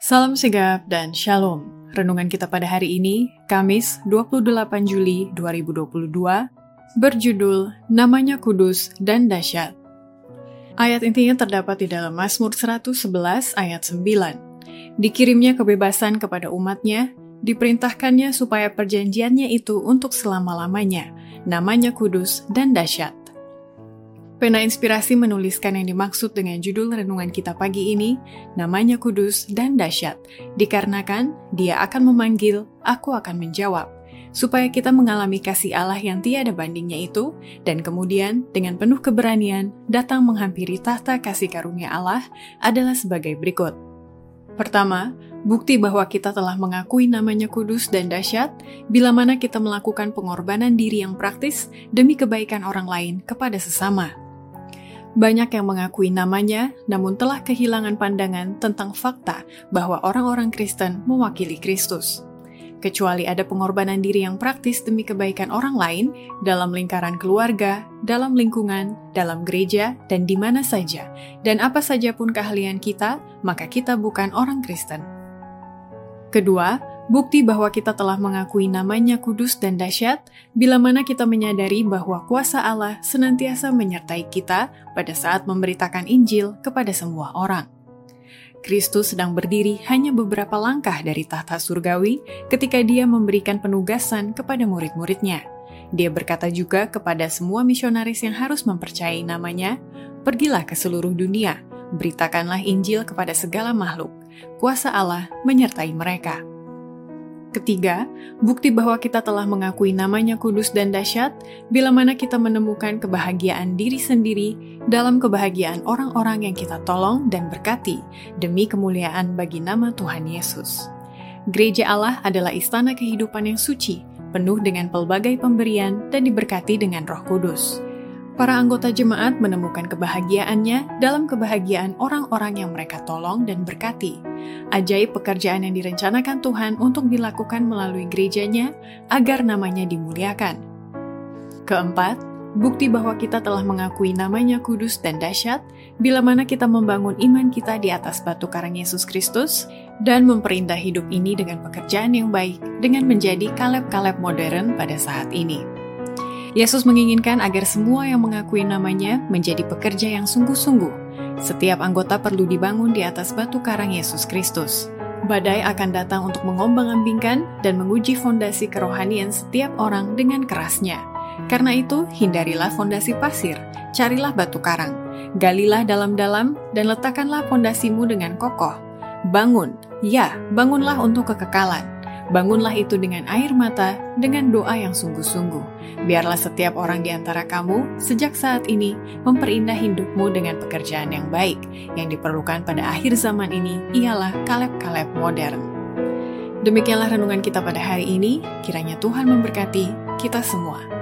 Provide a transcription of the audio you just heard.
Salam sigap dan shalom. Renungan kita pada hari ini, Kamis 28 Juli 2022, berjudul Namanya Kudus dan Dahsyat. Ayat intinya terdapat di dalam Mazmur 111 ayat 9. Dikirimnya kebebasan kepada umatnya, diperintahkannya supaya perjanjiannya itu untuk selama-lamanya, namanya kudus dan dahsyat. Pena Inspirasi menuliskan yang dimaksud dengan judul renungan kita pagi ini, namanya kudus dan dahsyat, dikarenakan dia akan memanggil, aku akan menjawab, supaya kita mengalami kasih Allah yang tiada bandingnya itu, dan kemudian dengan penuh keberanian datang menghampiri tahta kasih karunia Allah adalah sebagai berikut. Pertama, bukti bahwa kita telah mengakui namanya kudus dan dahsyat bila mana kita melakukan pengorbanan diri yang praktis demi kebaikan orang lain kepada sesama. Banyak yang mengakui namanya, namun telah kehilangan pandangan tentang fakta bahwa orang-orang Kristen mewakili Kristus. Kecuali ada pengorbanan diri yang praktis demi kebaikan orang lain dalam lingkaran keluarga, dalam lingkungan, dalam gereja, dan di mana saja, dan apa saja pun keahlian kita, maka kita bukan orang Kristen. Kedua, bukti bahwa kita telah mengakui namanya kudus dan dahsyat bila mana kita menyadari bahwa kuasa Allah senantiasa menyertai kita pada saat memberitakan Injil kepada semua orang. Kristus sedang berdiri hanya beberapa langkah dari tahta surgawi ketika dia memberikan penugasan kepada murid-muridnya. Dia berkata juga kepada semua misionaris yang harus mempercayai namanya, Pergilah ke seluruh dunia, beritakanlah Injil kepada segala makhluk. Kuasa Allah menyertai mereka. Ketiga, bukti bahwa kita telah mengakui namanya kudus dan dahsyat bila mana kita menemukan kebahagiaan diri sendiri dalam kebahagiaan orang-orang yang kita tolong dan berkati demi kemuliaan bagi nama Tuhan Yesus. Gereja Allah adalah istana kehidupan yang suci, penuh dengan pelbagai pemberian dan diberkati dengan roh kudus para anggota jemaat menemukan kebahagiaannya dalam kebahagiaan orang-orang yang mereka tolong dan berkati. Ajaib pekerjaan yang direncanakan Tuhan untuk dilakukan melalui gerejanya agar namanya dimuliakan. Keempat, bukti bahwa kita telah mengakui namanya kudus dan dahsyat bila mana kita membangun iman kita di atas batu karang Yesus Kristus dan memperindah hidup ini dengan pekerjaan yang baik dengan menjadi kaleb-kaleb modern pada saat ini. Yesus menginginkan agar semua yang mengakui namanya menjadi pekerja yang sungguh-sungguh. Setiap anggota perlu dibangun di atas batu karang Yesus Kristus. Badai akan datang untuk mengombang-ambingkan dan menguji fondasi kerohanian setiap orang dengan kerasnya. Karena itu, hindarilah fondasi pasir, carilah batu karang, galilah dalam-dalam, dan letakkanlah fondasimu dengan kokoh. Bangun, ya, bangunlah untuk kekekalan Bangunlah itu dengan air mata, dengan doa yang sungguh-sungguh. Biarlah setiap orang di antara kamu sejak saat ini memperindah hidupmu dengan pekerjaan yang baik. Yang diperlukan pada akhir zaman ini ialah kaleb-kaleb modern. Demikianlah renungan kita pada hari ini. Kiranya Tuhan memberkati kita semua.